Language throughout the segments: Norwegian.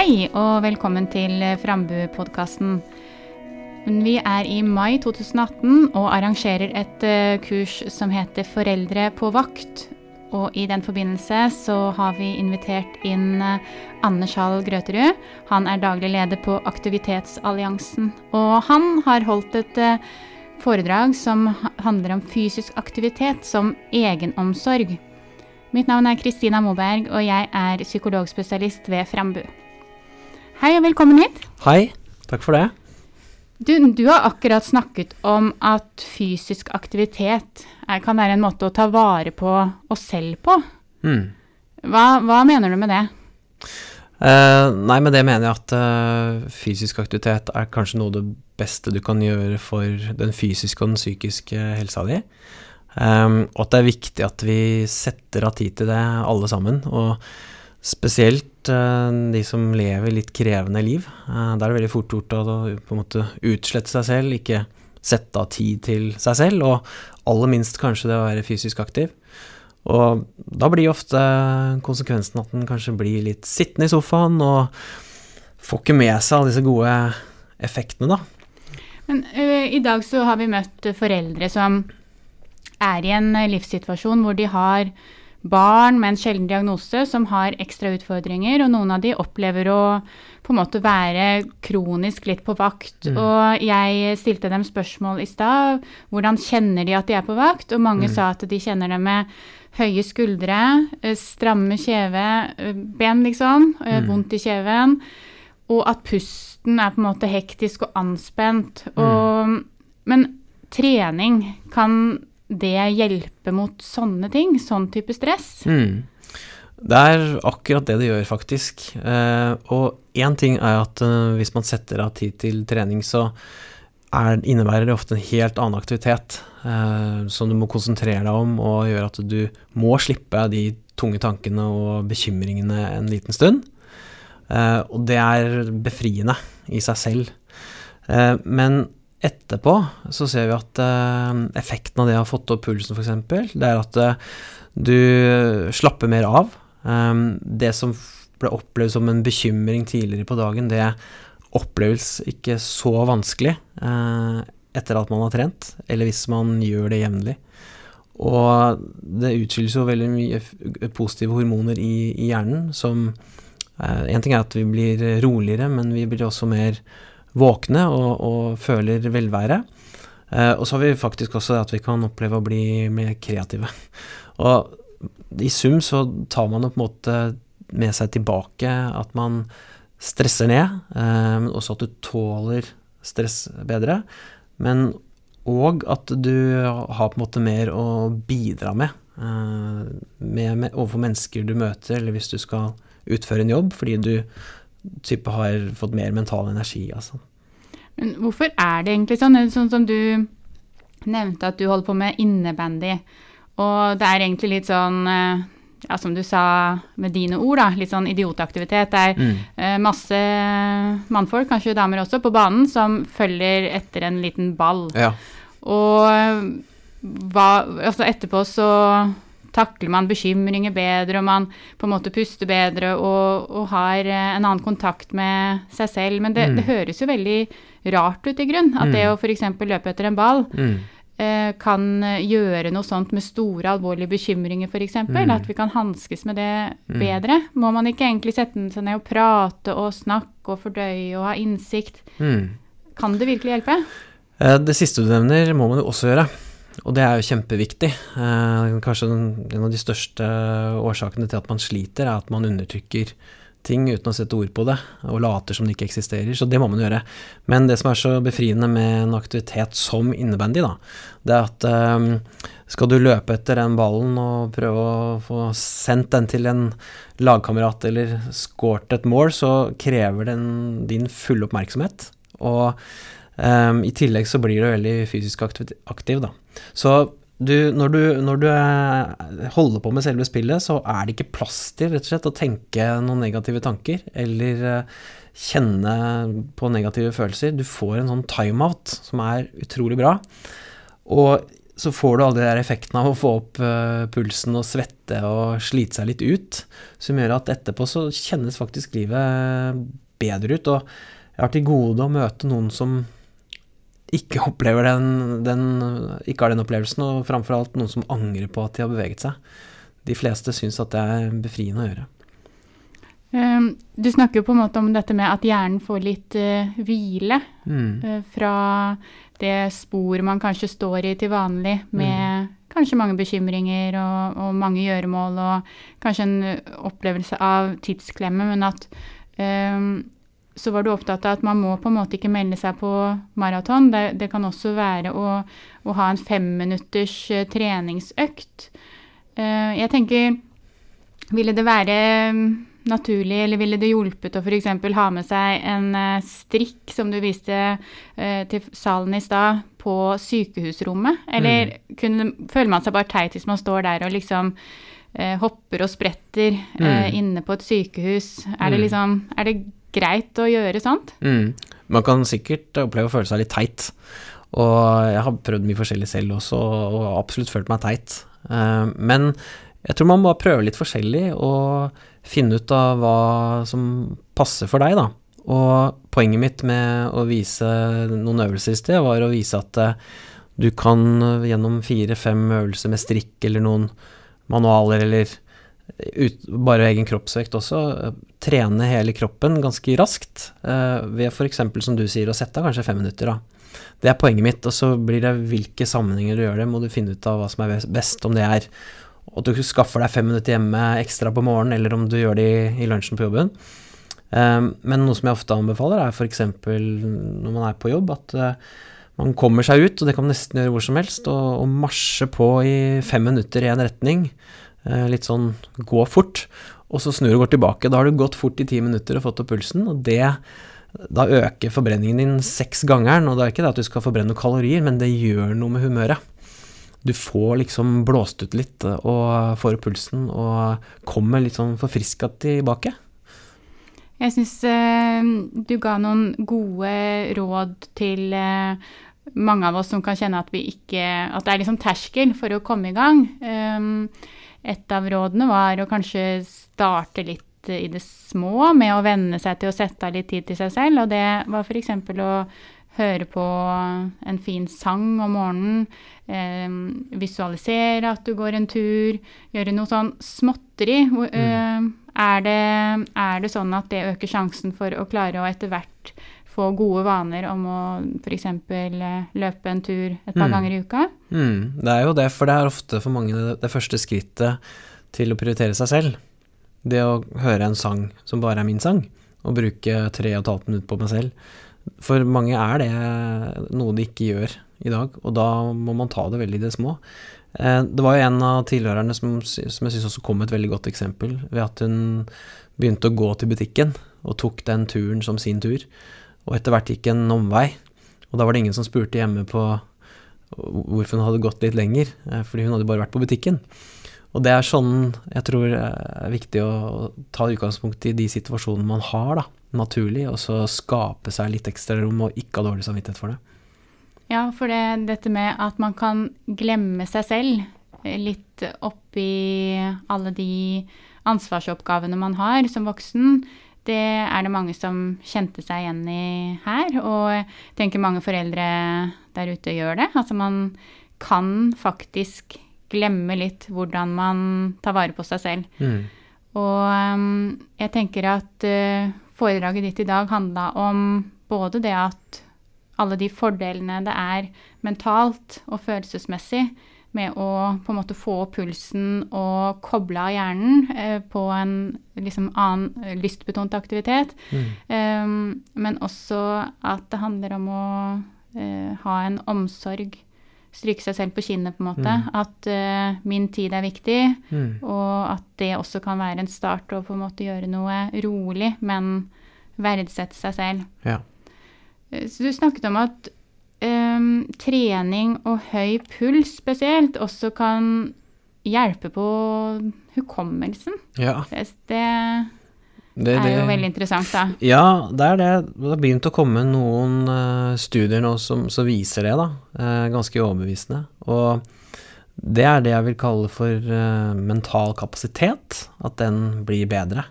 Hei og velkommen til Frambu-podkasten. Vi er i mai 2018 og arrangerer et eh, kurs som heter Foreldre på vakt. Og i den forbindelse så har vi invitert inn Anders Anne Schall Grøterud. Han er daglig leder på Aktivitetsalliansen. Og han har holdt et eh, foredrag som handler om fysisk aktivitet som egenomsorg. Mitt navn er Kristina Moberg, og jeg er psykologspesialist ved Frambu. Hei og velkommen hit. Hei, takk for det. Du, du har akkurat snakket om at fysisk aktivitet er, kan være en måte å ta vare på oss selv på. Mm. Hva, hva mener du med det? Uh, nei, med det mener jeg at uh, fysisk aktivitet er kanskje noe av det beste du kan gjøre for den fysiske og den psykiske helsa di. Um, og at det er viktig at vi setter av tid til det, alle sammen. Og spesielt uh, de som lever litt krevende liv. Uh, da er det veldig fort gjort å på en måte utslette seg selv, ikke sette av tid til seg selv, og aller minst kanskje det å være fysisk aktiv. Og da blir ofte konsekvensen at en kanskje blir litt sittende i sofaen og får ikke med seg alle disse gode effektene, da. Men uh, i dag så har vi møtt foreldre som er i en livssituasjon hvor de har barn med en sjelden diagnose som har ekstra utfordringer, og noen av de opplever å på en måte være kronisk litt på vakt. Mm. Og jeg stilte dem spørsmål i stad. Hvordan kjenner de at de er på vakt? Og mange mm. sa at de kjenner det med høye skuldre, stramme kjeve, ben liksom, mm. vondt i kjeven, og at pusten er på en måte hektisk og anspent. Mm. Og, men trening kan det hjelper mot sånne ting? Sånn type stress? Mm. Det er akkurat det det gjør, faktisk. Eh, og én ting er at eh, hvis man setter av tid til trening, så er, innebærer det ofte en helt annen aktivitet eh, som du må konsentrere deg om, og gjør at du må slippe de tunge tankene og bekymringene en liten stund. Eh, og det er befriende i seg selv. Eh, men Etterpå så ser vi at uh, effekten av det å ha fått opp pulsen, f.eks., det er at uh, du slapper mer av. Um, det som ble opplevd som en bekymring tidligere på dagen, det oppleves ikke så vanskelig uh, etter at man har trent, eller hvis man gjør det jevnlig. Og det utskilles jo veldig mye positive hormoner i, i hjernen som En ting er at vi blir roligere, men vi blir også mer våkne og, og føler velvære. Eh, og så har vi faktisk også det at vi kan oppleve å bli mer kreative. Og i sum så tar man på en måte med seg tilbake at man stresser ned, eh, men også at du tåler stress bedre. Men og at du har på en måte mer å bidra med, eh, med, med overfor mennesker du møter, eller hvis du skal utføre en jobb, fordi du type har fått mer mental energi. Altså. Men hvorfor er det egentlig sånn? Sånn som du nevnte at du holder på med innebandy, og det er egentlig litt sånn eh, ja, som du sa med dine ord, da, litt sånn idiotaktivitet. Det er mm. uh, masse mannfolk, kanskje damer også, på banen som følger etter en liten ball. Ja. Og hva, altså etterpå så takler man bekymringer bedre, og man på en måte puster bedre og, og har eh, en annen kontakt med seg selv. Men det, mm. det høres jo veldig rart ut, i grunn. At mm. det å f.eks. løpe etter en ball mm. eh, kan gjøre noe sånt med store, alvorlige bekymringer, f.eks. Mm. At vi kan hanskes med det mm. bedre. Må man ikke egentlig sette seg ned og prate og snakke og fordøye og ha innsikt? Mm. Kan det virkelig hjelpe? Eh, det siste du nevner, må man jo også gjøre. Og det er jo kjempeviktig. Eh, kanskje en av de største årsakene til at man sliter, er at man undertrykker ting uten å sette ord på det, og later som det ikke eksisterer. Så det må man gjøre. Men det som er så befriende med en aktivitet som innebandy, da, det er at um, skal du løpe etter den ballen og prøve å få sendt den til en lagkamerat eller skåret et mål, så krever den din fulle oppmerksomhet. Og um, i tillegg så blir du veldig fysisk aktiv, aktiv da. Så du, når, du, når, du, holder på med selve spillet, så er det ikke plass til rett og slett å tenke noen negative tanker eller uh, kjenne på negative følelser. Du får en sånn timeout som er utrolig bra. Og så får du alle de der effektene av å få opp uh, pulsen og svette og slite seg litt ut, som gjør at etterpå så kjennes faktisk livet bedre ut. Og jeg har til gode å møte noen som ikke opplever den, den, ikke har den opplevelsen, og framfor alt noen som angrer på at de har beveget seg. De fleste syns at det er befriende å gjøre. Um, du snakker jo på en måte om dette med at hjernen får litt uh, hvile mm. uh, fra det sporet man kanskje står i til vanlig, med mm. kanskje mange bekymringer og, og, mange gjøremål, og kanskje en opplevelse av tidsklemme, men at um, så var du opptatt av at man må på en måte ikke melde seg på maraton. Det, det kan også være å, å ha en femminutters uh, treningsøkt. Uh, jeg tenker Ville det være naturlig, eller ville det hjulpet å f.eks. ha med seg en uh, strikk, som du viste til salen i stad, på sykehusrommet? Eller mm. kunne, føler man seg bare teit hvis man står der og liksom hopper og spretter mm. inne på et sykehus? Er det mm. liksom Er det greit å gjøre sånt? Mm. Man kan sikkert oppleve å føle seg litt teit. Og jeg har prøvd mye forskjellig selv også, og absolutt følt meg teit. Uh, men jeg tror man må prøve litt forskjellig og finne ut av hva som passer for deg, da. Og poenget mitt med å vise noen øvelser i sted, var å vise at uh, du kan gjennom fire-fem øvelser med strikk eller noen manualer eller ut, bare egen kroppsvekt også, trene hele kroppen ganske raskt uh, ved f.eks. som du sier, å sette av kanskje fem minutter. da. Det er poenget mitt, og så blir det hvilke sammenhenger du gjør det, må du finne ut av hva som er best, om det er at du skaffer deg fem minutter hjemme ekstra på morgenen, eller om du gjør det i, i lunsjen på jobben. Um, men noe som jeg ofte anbefaler, er f.eks. når man er på jobb, at uh, man kommer seg ut, og det kan man nesten gjøre hvor som helst, og, og marsje på i fem minutter i en retning. Uh, litt sånn gå fort, og så snur og går tilbake. Da har du gått fort i ti minutter og fått opp pulsen, og det da øker forbrenningen din seks ganger. Og det er ikke det at du skal forbrenne noen kalorier, men det gjør noe med humøret du får liksom blåst ut litt og får opp pulsen og kommer litt sånn forfriska tilbake. Jeg syns eh, du ga noen gode råd til eh, mange av oss som kan kjenne at vi ikke At det er liksom terskel for å komme i gang. Um, et av rådene var å kanskje starte litt i det små med å venne seg til å sette av litt tid til seg selv, og det var f.eks. å høre på en fin sang om morgenen, eh, visualisere at du går en tur, gjøre noe sånn småtteri. Mm. Eh, er, det, er, det, sånn at det øker sjansen for å klare å etter hvert få gode vaner om å f.eks. Eh, løpe en tur et par mm. ganger i uka? Mm, det er jo det, for det er ofte for mange det, det første skrittet til å prioritere seg selv. Det å høre en sang som bare er min sang, og bruke tre og et halvt minutt på meg selv for mange er det noe de ikke gjør i dag, og da må man ta det veldig i det små. Eh, det var jo en av tilhørerne som, som jeg syns også kom med et veldig godt eksempel, ved at hun begynte å gå til butikken og tok den turen som sin tur, og etter hvert gikk en omvei. Og da var det ingen som spurte hjemme på hvorfor hun hadde gått litt lenger, eh, fordi hun hadde bare vært på butikken. Og det er sånn jeg tror er viktig å ta utgangspunkt i de situasjonene man har, da, naturlig, og så skape seg litt ekstra rom og ikke ha dårlig samvittighet for det. Ja, for det, dette med at man kan glemme seg selv eh, litt oppi alle de ansvarsoppgavene man har som voksen, det er det mange som kjente seg igjen i her. Og jeg tenker mange foreldre der ute gjør det. Altså man kan faktisk glemme litt hvordan man tar vare på seg selv. Mm. Og um, jeg tenker at uh, foredraget ditt i dag handla om både det at alle de fordelene det er mentalt og følelsesmessig med å på en måte få opp pulsen og koble av hjernen eh, på en liksom annen lystbetont aktivitet. Mm. Um, men også at det handler om å uh, ha en omsorg stryke seg selv på kinnet, på en måte. Mm. At uh, min tid er viktig, mm. og at det også kan være en start å på en måte gjøre noe rolig, men verdsette seg selv. Ja. Eh, så du snakket om at um, trening og høy puls spesielt også kan hjelpe på hukommelsen. Ja. Det, det, er jo veldig interessant, da. Ja, det er det. Det har begynt å komme noen uh, studier nå som, som, viser det, da. Uh, ganske overbevisende. Og det er det jeg vil kalle for uh, mental kapasitet. At den blir bedre.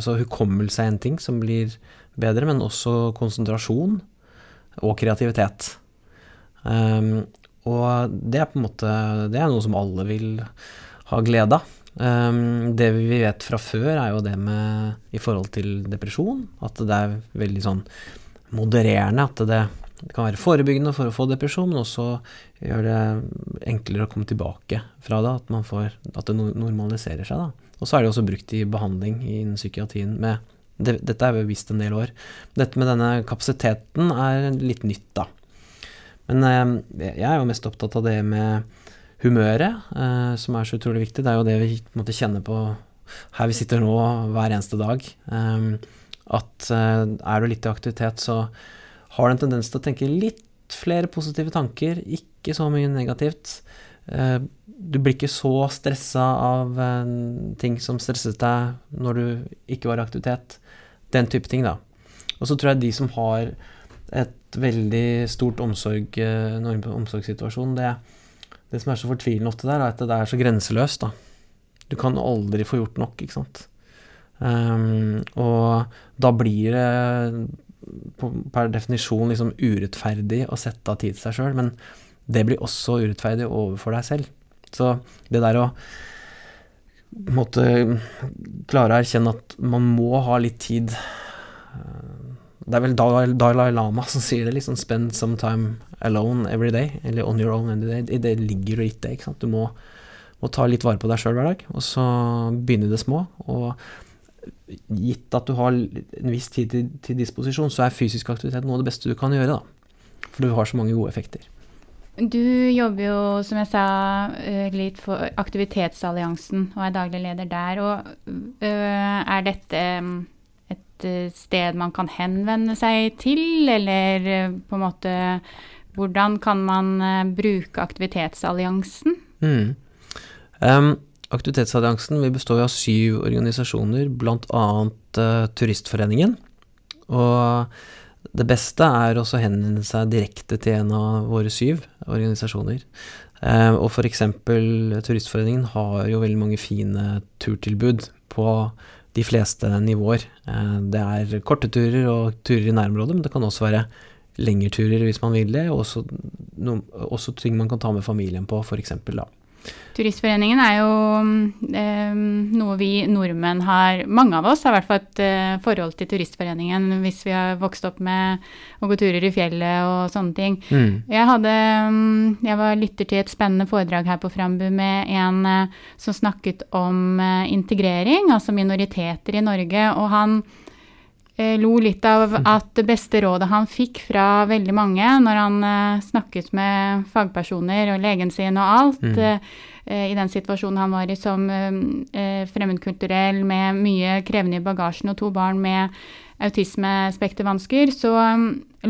så hukommelse er en ting som blir bedre, men også konsentrasjon og kreativitet. Um, og det er på en måte Det er noe som alle vil ha glede av. Um, det vi vet fra før, er jo det med i forhold til depresjon, at det er veldig sånn modererende. At det, det kan være forebyggende for å få depresjon, men også gjør det enklere å komme tilbake fra det. At, får, at det normaliserer seg. Da. Og så er det også brukt i behandling innen psykiatrien med det, Dette er jo visst en del år. Dette med denne kapasiteten er litt nytt, da. Men eh, jeg er jo mest opptatt av det med humøret, eh, som er så utrolig viktig. Det er jo det vi måtte kjenne på her vi sitter nå hver eneste dag. Eh, at er du litt i aktivitet, så har du en tendens til å tenke litt flere positive tanker, ikke så mye negativt. Du blir ikke så stressa av ting som stresset deg når du ikke var i aktivitet. Den type ting, da. Og så tror jeg de som har et veldig stort omsorg, eh, omsorgssituasjon. Det, det, som er så fortvilende ofte der, er at det er så grenseløst. da. Du kan aldri få gjort nok, ikke sant. Um, og da blir det per definisjon liksom urettferdig å sette av tid til seg sjøl, men det blir også urettferdig overfor deg selv. Så det der å måtte klare å erkjenne at man må ha litt tid det er vel Dalai Lama som sier det, liksom 'spend some time alone every day', eller 'on your own every day'. Det ligger jo litt det, ikke sant. Du må, må ta litt vare på deg sjøl hver dag, og så begynne det små. Og gitt at du har en viss tid til, til, disposisjon, så er fysisk aktivitet noe av det beste du kan gjøre, da. For du har så mange gode effekter. Du jobber jo, som jeg sa, eh, litt for Aktivitetsalliansen og er daglig leder der. Og øh, er dette et sted man kan henvende seg til, eller eh, på en måte Hvordan kan man eh, bruke Aktivitetsalliansen? Mm. Um, Aktivitetsalliansen vi består av syv organisasjoner, bl.a. Uh, Turistforeningen. Og det beste er også å henvende seg direkte til en av våre syv organisasjoner. Uh, og f.eks. Turistforeningen har jo veldig mange fine turtilbud på de fleste nivåer. Eh, det er korte turer og turer i nærområdet, men det kan også være lengre turer hvis man vil det. Og også, også ting man kan ta med familien på, f.eks. da. Turistforeningen er jo eh, noe vi nordmenn har Mange av oss har i hvert fall et eh, forhold til Turistforeningen hvis vi har vokst opp med å gå turer i fjellet og sånne ting. Mm. Jeg, hadde, mm, jeg var lytter til et spennende foredrag her på Frambu med en eh, som snakket om eh, integrering, altså minoriteter i Norge. og han lo litt av mm. at det beste rådet han fikk fra veldig mange når han eh, snakket med fagpersoner og legen sin og alt, mm Eh, i den situasjonen han var i som eh, eh, fremmedkulturell med mye krevende i bagasjen og to barn med autismespektervansker, så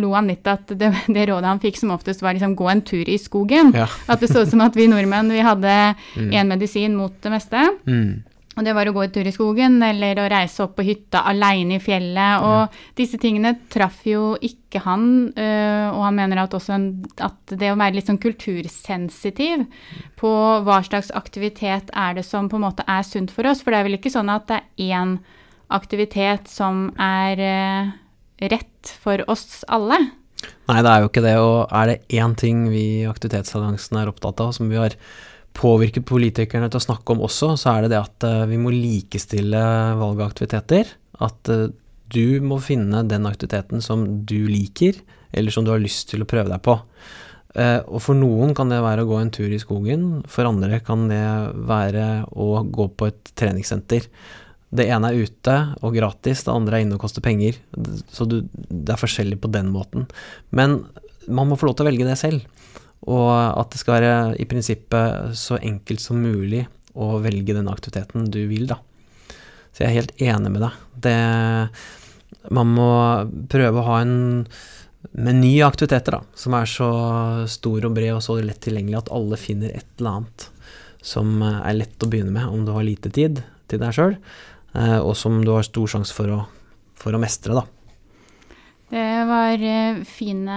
lo han litt at det, det, rådet han fikk som oftest var liksom gå en tur i skogen. Ja. at det så ut som at vi nordmenn vi hadde én mm. medisin mot det meste. Mm. Og det var å gå en tur i skogen eller å reise opp på hytta aleine i fjellet. Og ja. disse tingene traff jo ikke han. Øh, og han mener at også at det å være litt sånn kultursensitiv på hva slags aktivitet er det som på en måte er sunt for oss. For det er vel ikke sånn at det er én aktivitet som er øh, rett for oss alle? Nei, det er jo ikke det. Og er det én ting vi i Aktivitetsalliansen er opptatt av, som vi har påvirke politikerne til å snakke om også, så er det det at uh, vi må likestille valgaktiviteter. At uh, du må finne den aktiviteten som du liker, eller som du har lyst til å prøve deg på. Uh, og for noen kan det være å gå en tur i skogen, for andre kan det være å gå på et treningssenter. Det ene er ute og gratis, det andre er inne og koster penger. Så du, det er forskjellig på den måten. Men man må få lov til å velge det selv. Og at det skal være i prinsippet så enkelt som mulig å velge den aktiviteten du vil, da. Så jeg er helt enig med deg. Det, man må prøve å ha en meny av aktiviteter da, som er så stor og bred og så lett tilgjengelig at alle finner et eller annet som er lett å begynne med om du har lite tid til deg sjøl. eh, og som du har stor sjanse for, for, å mestre, da. Det var eh, fine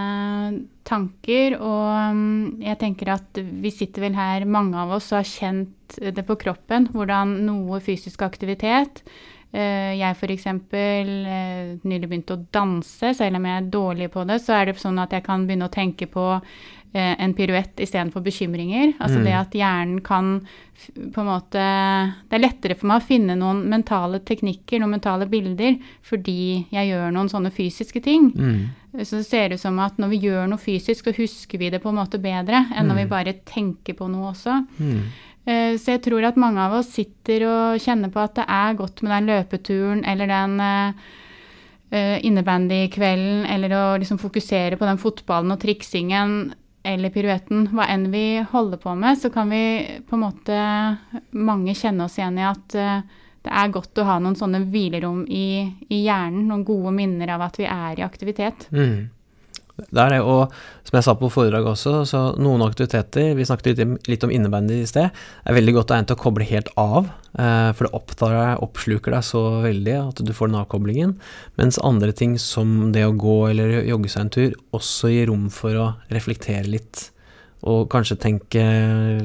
tanker, og um, jeg tenker at vi sitter vel her, mange av oss, og har kjent det på kroppen, hvordan noe fysisk aktivitet Eh, jeg f.eks. Eh, nylig begynte å danse, selv om jeg er dårlig på det. Så er det sånn at jeg kan begynne å tenke på eh, en piruett istedenfor bekymringer. Altså mm. det at hjernen kan på en måte Det er lettere for meg å finne noen mentale teknikker, noen mentale bilder, fordi jeg gjør noen sånne fysiske ting. Mm. Så det ser ut som at når vi gjør noe fysisk, så husker vi det på en måte bedre enn når vi mm. bare tenker på noe også. Eh, så jeg tror at mange av oss sitter og kjenner på at det er godt med den løpeturen eller den uh, innebandykvelden, eller å liksom fokusere på den fotballen og triksingen eller piruetten, hva enn vi holder på med, så kan vi på en måte mange kjenne oss igjen i at det er godt å ha noen sånne hvilerom i, i, hjernen, noen gode minner av at vi er i aktivitet. Mm. Det er det, og som jeg sa på foredraget også, så noen aktiviteter, vi snakket litt, om innebandy i sted, er veldig godt egnet til å koble helt av, eh, for det opptar deg, oppsluker deg så veldig at du får den avkoblingen, mens andre ting som det å gå eller jogge seg en tur, også gir rom for å reflektere litt, og kanskje tenke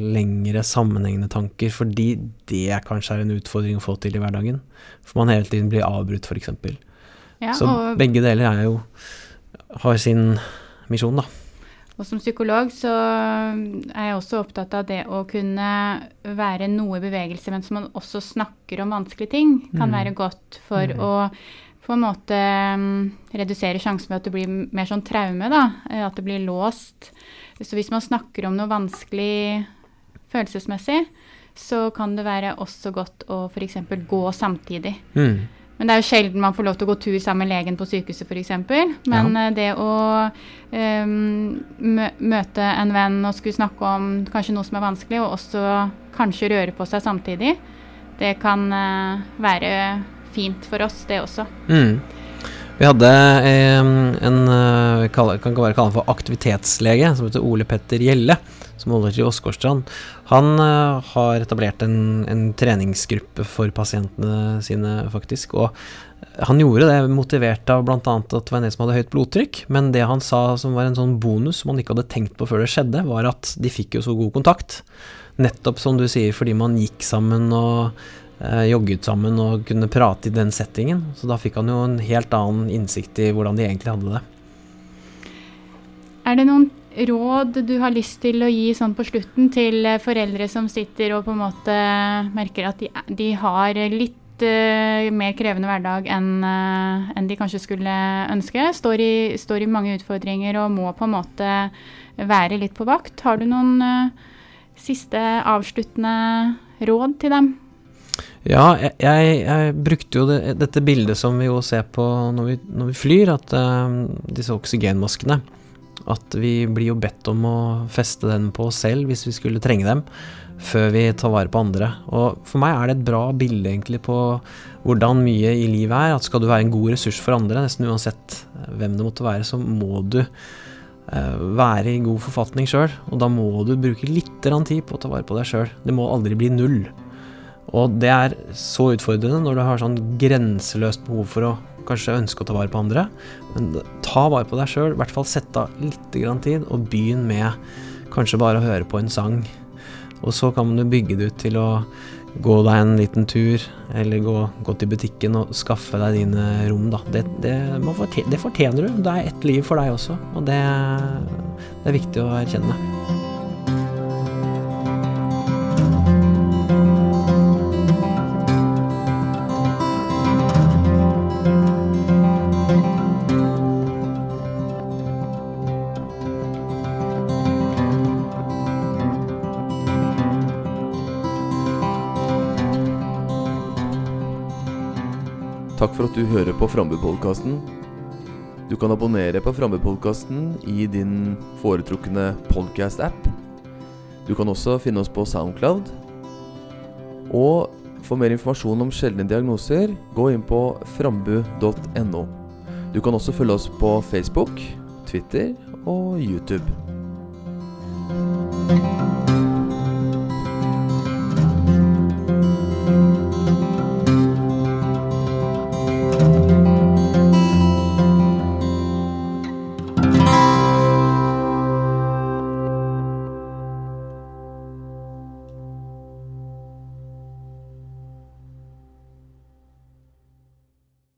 lengre sammenhengende tanker, fordi det kanskje er en utfordring å få til i hverdagen, for man hele tiden blir avbrutt, f.eks. Ja, så begge deler er jo har sin misjon, da. Og som psykolog så er jeg også opptatt av det å kunne være noe i bevegelse, mens man også snakker om vanskelige ting, kan mm. være godt for mm. å på en måte um, redusere sjansen for at det blir mer sånn traume, da. Eh, at det blir låst. Så hvis man snakker om noe vanskelig følelsesmessig, så kan det være også godt å f.eks. gå samtidig. Mm. Men det er jo sjelden man får lov til å gå tur sammen med legen på sykehuset f.eks. Men ja. Eh, det å um, møte en venn og skulle snakke om kanskje noe som er vanskelig, og også kanskje røre på seg samtidig, det kan uh, være fint for oss, det også. Mm. Vi hadde en, en eh, kan bare kalle han for aktivitetslege, som heter Ole Petter Gjelle som holder til i Åsgårdstrand, han uh, har etablert en, en, treningsgruppe for pasientene sine, faktisk. Og han gjorde det motivert av bl.a. at det var en del som hadde høyt blodtrykk. Men det han sa som var en sånn bonus som han ikke hadde tenkt på før det skjedde, var at de fikk jo så god kontakt. Nettopp som du sier, fordi man gikk sammen og jogget sammen og kunne prate i den settingen. Så da fikk han jo en helt annen innsikt i hvordan de egentlig hadde det. Er det noen råd du har lyst til å gi sånn på slutten til eh, foreldre som sitter og på en måte merker at de, de har litt mer krevende hverdag enn uh, de kanskje skulle ønske? Står i, står i, mange utfordringer og må på en måte være litt på vakt. Har du noen uh, siste avsluttende råd til dem? Ja, jeg, jeg, jeg brukte jo det, dette bildet som vi jo ser på når vi, når vi flyr, at disse oksygenmaskene at vi blir jo bedt om å feste den på oss selv hvis vi skulle trenge dem, før vi tar vare på andre. Og for meg er det et bra bilde egentlig på hvordan mye i livet er. At skal du være en god ressurs for andre, nesten uansett eh, hvem det måtte være, så må du eh, være i god forfatning sjøl. Og da må du bruke litt tid på å ta vare på deg sjøl. Det må aldri bli null. Og det er så utfordrende når du har sånn grenseløst behov for å kanskje ønske å ta vare på andre. Men ta vare på deg sjøl. I hvert fall sett av litt tid, og begynn med kanskje bare å høre på en sang. Og så kan du bygge det ut til å gå deg en liten tur, eller gå, gå til butikken og skaffe deg dine rom, da. Det, det, fortjener, det fortjener du. Det er ett liv for deg også, og det, det er viktig å erkjenne. På Frambupodkasten. Du kan abonnere på Frambupodkasten i din foretrukne podcast-app. Du kan også finne oss på Soundcloud. Og for mer informasjon om sjeldne diagnoser, gå inn på frambu.no. Du kan også følge oss på Facebook, Twitter og YouTube.